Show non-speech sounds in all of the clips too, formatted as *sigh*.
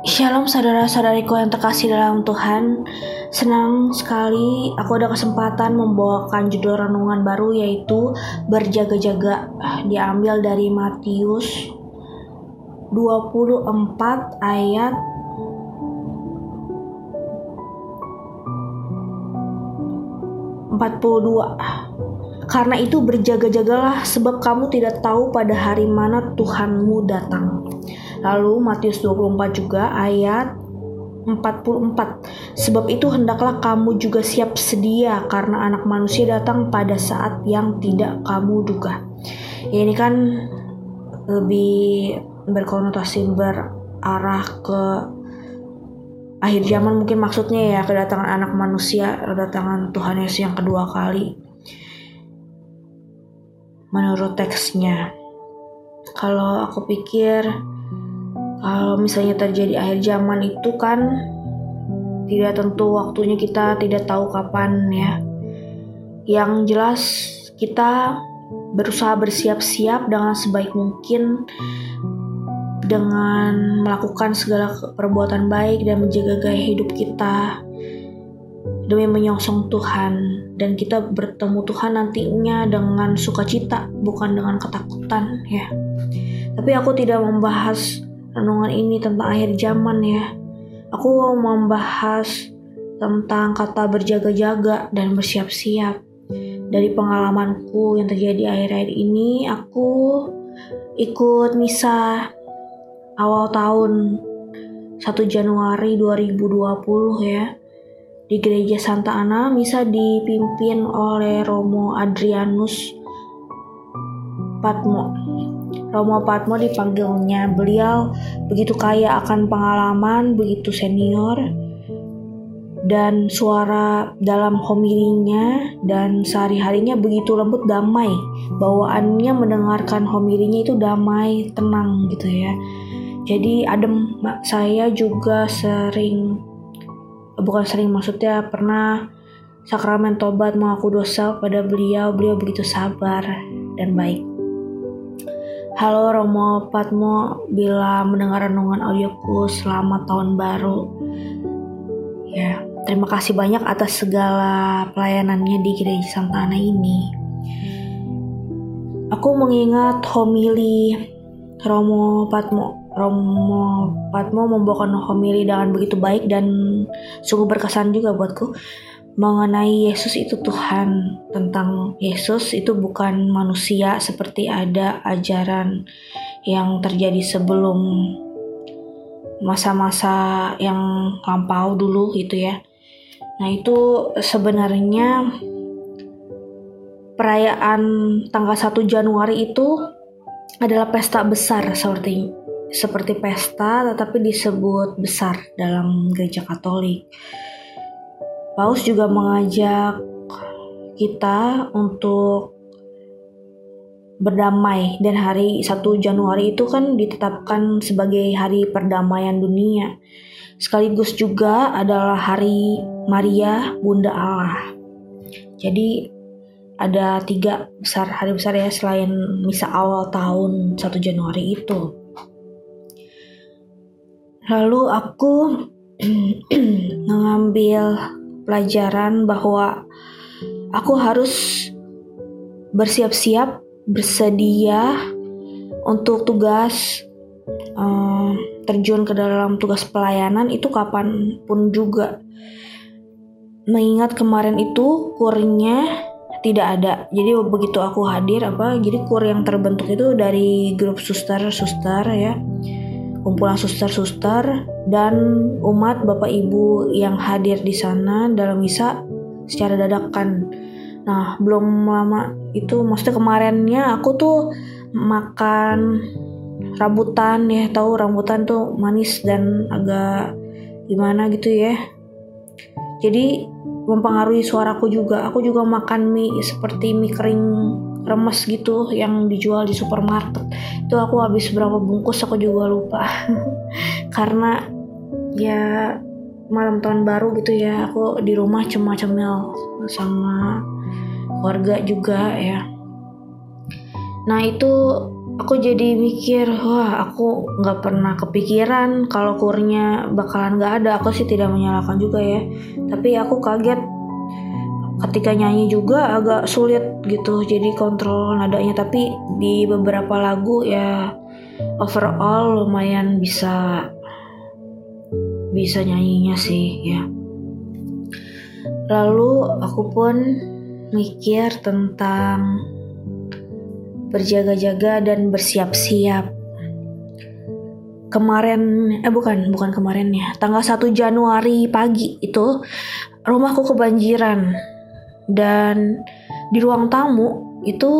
Shalom saudara-saudariku yang terkasih dalam Tuhan Senang sekali aku ada kesempatan membawakan judul renungan baru yaitu Berjaga-jaga Diambil dari Matius 24 ayat empat puluh dua karena itu berjaga-jagalah sebab kamu tidak tahu pada hari mana Tuhanmu datang. Lalu Matius 24 juga ayat 44 Sebab itu hendaklah kamu juga siap sedia karena anak manusia datang pada saat yang tidak kamu duga. Ya, ini kan lebih berkonotasi berarah ke akhir zaman mungkin maksudnya ya kedatangan anak manusia, kedatangan Tuhan Yesus yang kedua kali menurut teksnya. Kalau aku pikir kalau misalnya terjadi akhir zaman itu kan tidak tentu waktunya kita tidak tahu kapan ya. Yang jelas kita berusaha bersiap-siap dengan sebaik mungkin dengan melakukan segala perbuatan baik dan menjaga gaya hidup kita demi menyongsong Tuhan dan kita bertemu Tuhan nantinya dengan sukacita bukan dengan ketakutan ya. Tapi aku tidak membahas renungan ini tentang akhir zaman ya. Aku membahas tentang kata berjaga-jaga dan bersiap-siap. Dari pengalamanku yang terjadi akhir-akhir ini, aku ikut misa awal tahun 1 Januari 2020 ya di gereja Santa Ana misa dipimpin oleh Romo Adrianus Patmo. Romo Patmo dipanggilnya. Beliau begitu kaya akan pengalaman, begitu senior, dan suara dalam homilinya dan sehari-harinya begitu lembut damai. Bawaannya mendengarkan homilinya itu damai, tenang gitu ya. Jadi adem saya juga sering bukan sering maksudnya pernah sakramen tobat mengaku dosa pada beliau beliau begitu sabar dan baik Halo Romo Patmo bila mendengar renungan audioku selamat tahun baru. Ya terima kasih banyak atas segala pelayanannya di gereja Santa Ana ini. Aku mengingat homili Romo Patmo. Romo Patmo membawakan homili dengan begitu baik dan sungguh berkesan juga buatku mengenai Yesus itu Tuhan tentang Yesus itu bukan manusia seperti ada ajaran yang terjadi sebelum masa-masa yang lampau dulu gitu ya. Nah itu sebenarnya perayaan tanggal 1 Januari itu adalah pesta besar seperti seperti pesta tetapi disebut besar dalam gereja Katolik. Paus juga mengajak kita untuk berdamai dan hari 1 Januari itu kan ditetapkan sebagai hari perdamaian dunia. Sekaligus juga adalah hari Maria Bunda Allah. Jadi ada tiga besar hari besar ya selain misa awal tahun 1 Januari itu. Lalu aku *clears throat* mengambil pelajaran bahwa aku harus bersiap-siap, bersedia untuk tugas um, terjun ke dalam tugas pelayanan itu kapan pun juga. Mengingat kemarin itu kurnya tidak ada. Jadi begitu aku hadir apa, jadi kur yang terbentuk itu dari grup suster-suster ya kumpulan suster-suster dan umat Bapak Ibu yang hadir di sana dalam misa secara dadakan. Nah, belum lama itu maksudnya kemarinnya aku tuh makan rambutan ya, tahu rambutan tuh manis dan agak gimana gitu ya. Jadi mempengaruhi suaraku juga. Aku juga makan mie seperti mie kering remes gitu yang dijual di supermarket. Itu aku habis berapa bungkus aku juga lupa. *laughs* Karena ya malam tahun baru gitu ya aku di rumah cuma cemil sama keluarga juga ya. Nah itu aku jadi mikir wah aku nggak pernah kepikiran kalau kurnya bakalan nggak ada. Aku sih tidak menyalahkan juga ya. Tapi aku kaget ketika nyanyi juga agak sulit gitu jadi kontrol nadanya. Tapi di beberapa lagu ya overall lumayan bisa bisa nyanyinya sih ya. Lalu aku pun mikir tentang berjaga-jaga dan bersiap-siap. Kemarin eh bukan bukan kemarin ya. Tanggal 1 Januari pagi itu rumahku kebanjiran dan di ruang tamu itu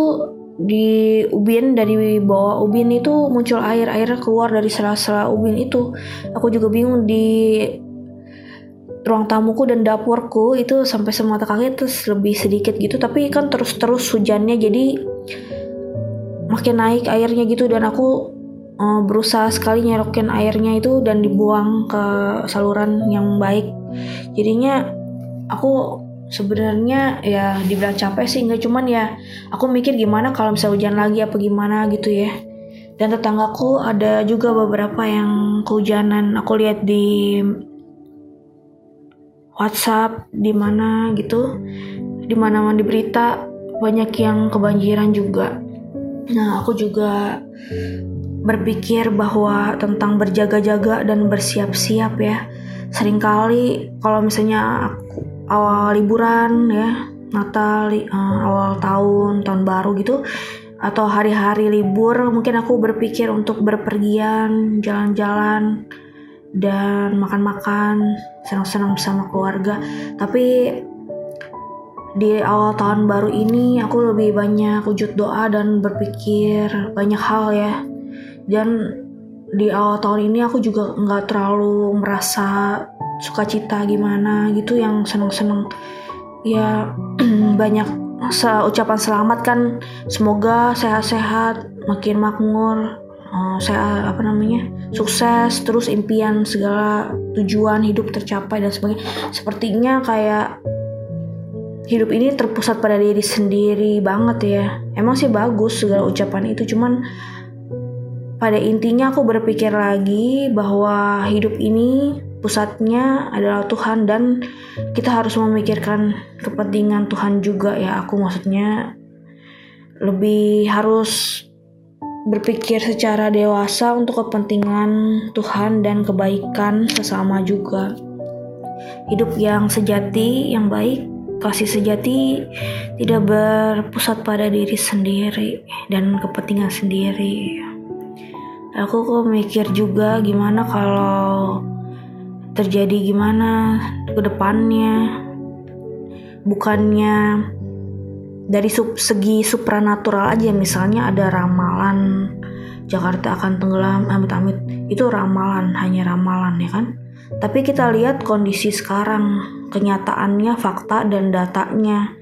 di ubin dari bawah ubin itu muncul air air keluar dari sela-sela ubin itu. Aku juga bingung di ruang tamuku dan dapurku itu sampai semata kaki terus lebih sedikit gitu. Tapi kan terus-terus hujannya jadi makin naik airnya gitu. Dan aku uh, berusaha sekali nyerokin airnya itu dan dibuang ke saluran yang baik. Jadinya aku sebenarnya ya dibilang capek sih nggak cuman ya aku mikir gimana kalau misalnya hujan lagi apa gimana gitu ya. Dan tetanggaku ada juga beberapa yang kehujanan. Aku lihat di WhatsApp di mana gitu di mana di berita banyak yang kebanjiran juga. Nah aku juga berpikir bahwa tentang berjaga-jaga dan bersiap-siap ya. Seringkali kalau misalnya aku awal liburan ya Natal uh, awal tahun tahun baru gitu atau hari-hari libur mungkin aku berpikir untuk berpergian jalan-jalan dan makan-makan senang-senang bersama keluarga. Tapi di awal tahun baru ini aku lebih banyak wujud doa dan berpikir banyak hal ya. Dan di awal tahun ini aku juga nggak terlalu merasa sukacita gimana gitu yang seneng-seneng. Ya *clears throat* banyak ucapan selamat kan. Semoga sehat-sehat makin makmur uh, saya apa namanya sukses terus impian segala tujuan hidup tercapai dan sebagainya. Sepertinya kayak hidup ini terpusat pada diri sendiri banget ya. Emang sih bagus segala ucapan itu cuman pada intinya aku berpikir lagi bahwa hidup ini pusatnya adalah Tuhan dan kita harus memikirkan kepentingan Tuhan juga ya. Aku maksudnya lebih harus berpikir secara dewasa untuk kepentingan Tuhan dan kebaikan sesama juga. Hidup yang sejati yang baik kasih sejati tidak berpusat pada diri sendiri dan kepentingan sendiri. Aku kok mikir juga gimana kalau terjadi gimana ke depannya? Bukannya dari sub, segi supranatural aja misalnya ada ramalan Jakarta akan tenggelam amit-amit. Itu ramalan hanya ramalan ya kan? Tapi kita lihat kondisi sekarang kenyataannya fakta dan datanya.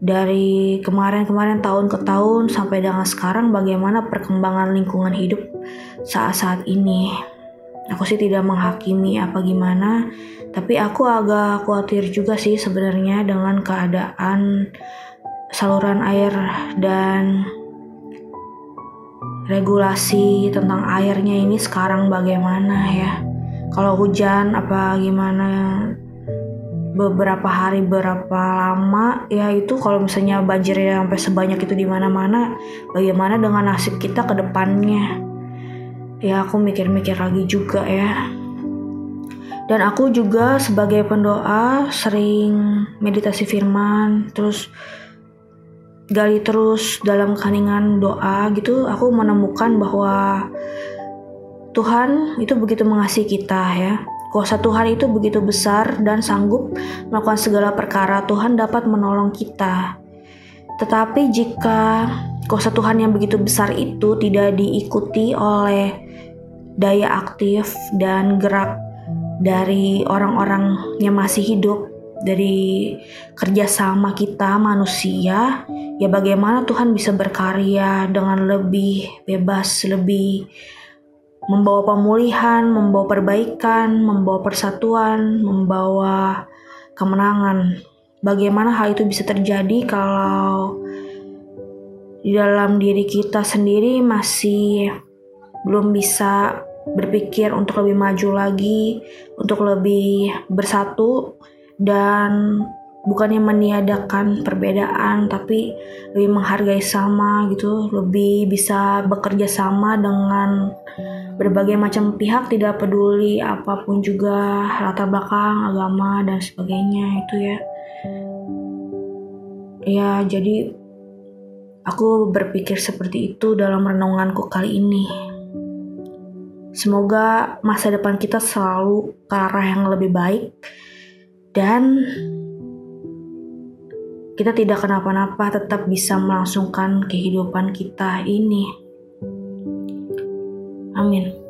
Dari kemarin-kemarin tahun ke tahun sampai dengan sekarang bagaimana perkembangan lingkungan hidup saat-saat ini Aku sih tidak menghakimi apa gimana, tapi aku agak khawatir juga sih sebenarnya dengan keadaan saluran air dan regulasi tentang airnya ini sekarang bagaimana ya. Kalau hujan apa gimana beberapa hari berapa lama ya itu kalau misalnya banjir sampai sebanyak itu di mana-mana bagaimana dengan nasib kita ke depannya ya aku mikir-mikir lagi juga ya dan aku juga sebagai pendoa sering meditasi firman terus gali terus dalam keheningan doa gitu aku menemukan bahwa Tuhan itu begitu mengasihi kita ya Kuasa Tuhan itu begitu besar dan sanggup melakukan segala perkara. Tuhan dapat menolong kita. Tetapi jika kuasa Tuhan yang begitu besar itu tidak diikuti oleh daya aktif dan gerak dari orang-orang yang masih hidup dari kerjasama kita manusia ya bagaimana Tuhan bisa berkarya dengan lebih bebas lebih membawa pemulihan membawa perbaikan membawa persatuan membawa kemenangan bagaimana hal itu bisa terjadi kalau di dalam diri kita sendiri masih belum bisa berpikir untuk lebih maju lagi, untuk lebih bersatu dan bukannya meniadakan perbedaan tapi lebih menghargai sama gitu, lebih bisa bekerja sama dengan berbagai macam pihak tidak peduli apa pun juga latar belakang, agama dan sebagainya itu ya. Ya, jadi aku berpikir seperti itu dalam renunganku kali ini. Semoga masa depan kita selalu ke arah yang lebih baik dan kita tidak kenapa-napa tetap bisa melangsungkan kehidupan kita ini. Amin.